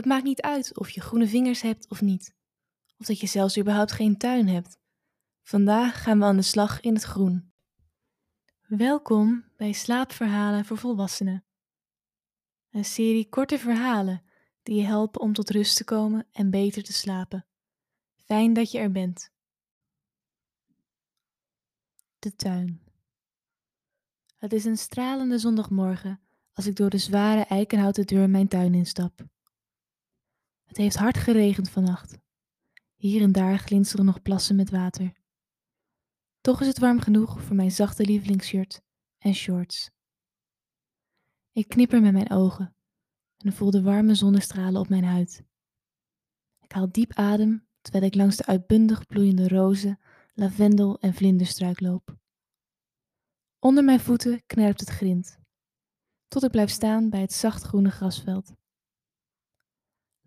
Het maakt niet uit of je groene vingers hebt of niet, of dat je zelfs überhaupt geen tuin hebt. Vandaag gaan we aan de slag in het groen. Welkom bij Slaapverhalen voor Volwassenen. Een serie korte verhalen die je helpen om tot rust te komen en beter te slapen. Fijn dat je er bent. De tuin. Het is een stralende zondagmorgen als ik door de zware eikenhouten deur mijn tuin instap. Het heeft hard geregend vannacht. Hier en daar glinsteren nog plassen met water. Toch is het warm genoeg voor mijn zachte lievelingsshirt en shorts. Ik knipper met mijn ogen en voel de warme zonnestralen op mijn huid. Ik haal diep adem terwijl ik langs de uitbundig bloeiende rozen, lavendel en vlinderstruik loop. Onder mijn voeten knerpt het grind, tot ik blijf staan bij het zachtgroene grasveld.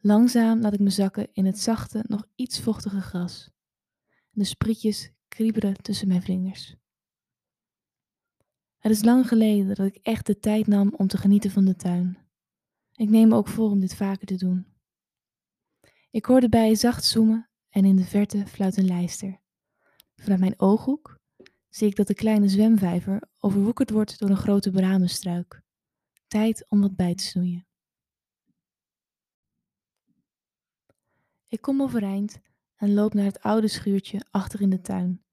Langzaam laat ik me zakken in het zachte, nog iets vochtige gras. De sprietjes kriebelen tussen mijn vingers. Het is lang geleden dat ik echt de tijd nam om te genieten van de tuin. Ik neem me ook voor om dit vaker te doen. Ik hoor de bijen zacht zoemen en in de verte fluit een lijster. Vanuit mijn ooghoek zie ik dat de kleine zwemvijver overwoekerd wordt door een grote bramenstruik. Tijd om wat bij te snoeien. Ik kom overeind en loop naar het oude schuurtje achter in de tuin,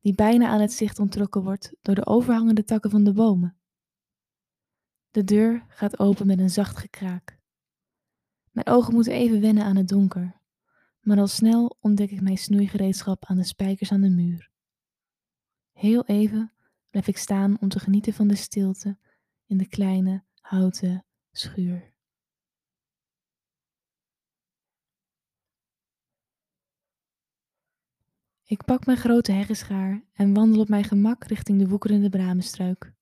die bijna aan het zicht onttrokken wordt door de overhangende takken van de bomen. De deur gaat open met een zacht gekraak. Mijn ogen moeten even wennen aan het donker, maar al snel ontdek ik mijn snoeigereedschap aan de spijkers aan de muur. Heel even blijf ik staan om te genieten van de stilte in de kleine houten schuur. Ik pak mijn grote heggenschaar en wandel op mijn gemak richting de woekerende bramenstruik.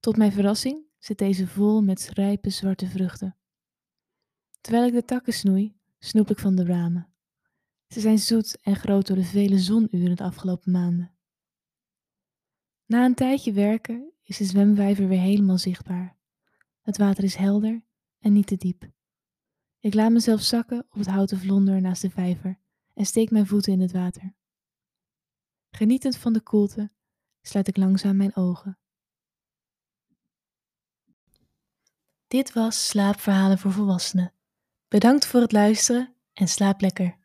Tot mijn verrassing zit deze vol met rijpe zwarte vruchten. Terwijl ik de takken snoei, snoep ik van de bramen. Ze zijn zoet en groot door de vele zonuren de afgelopen maanden. Na een tijdje werken is de zwemvijver weer helemaal zichtbaar. Het water is helder en niet te diep. Ik laat mezelf zakken op het houten vlonder naast de vijver en steek mijn voeten in het water. Genietend van de koelte sluit ik langzaam mijn ogen. Dit was Slaapverhalen voor Volwassenen. Bedankt voor het luisteren en slaap lekker.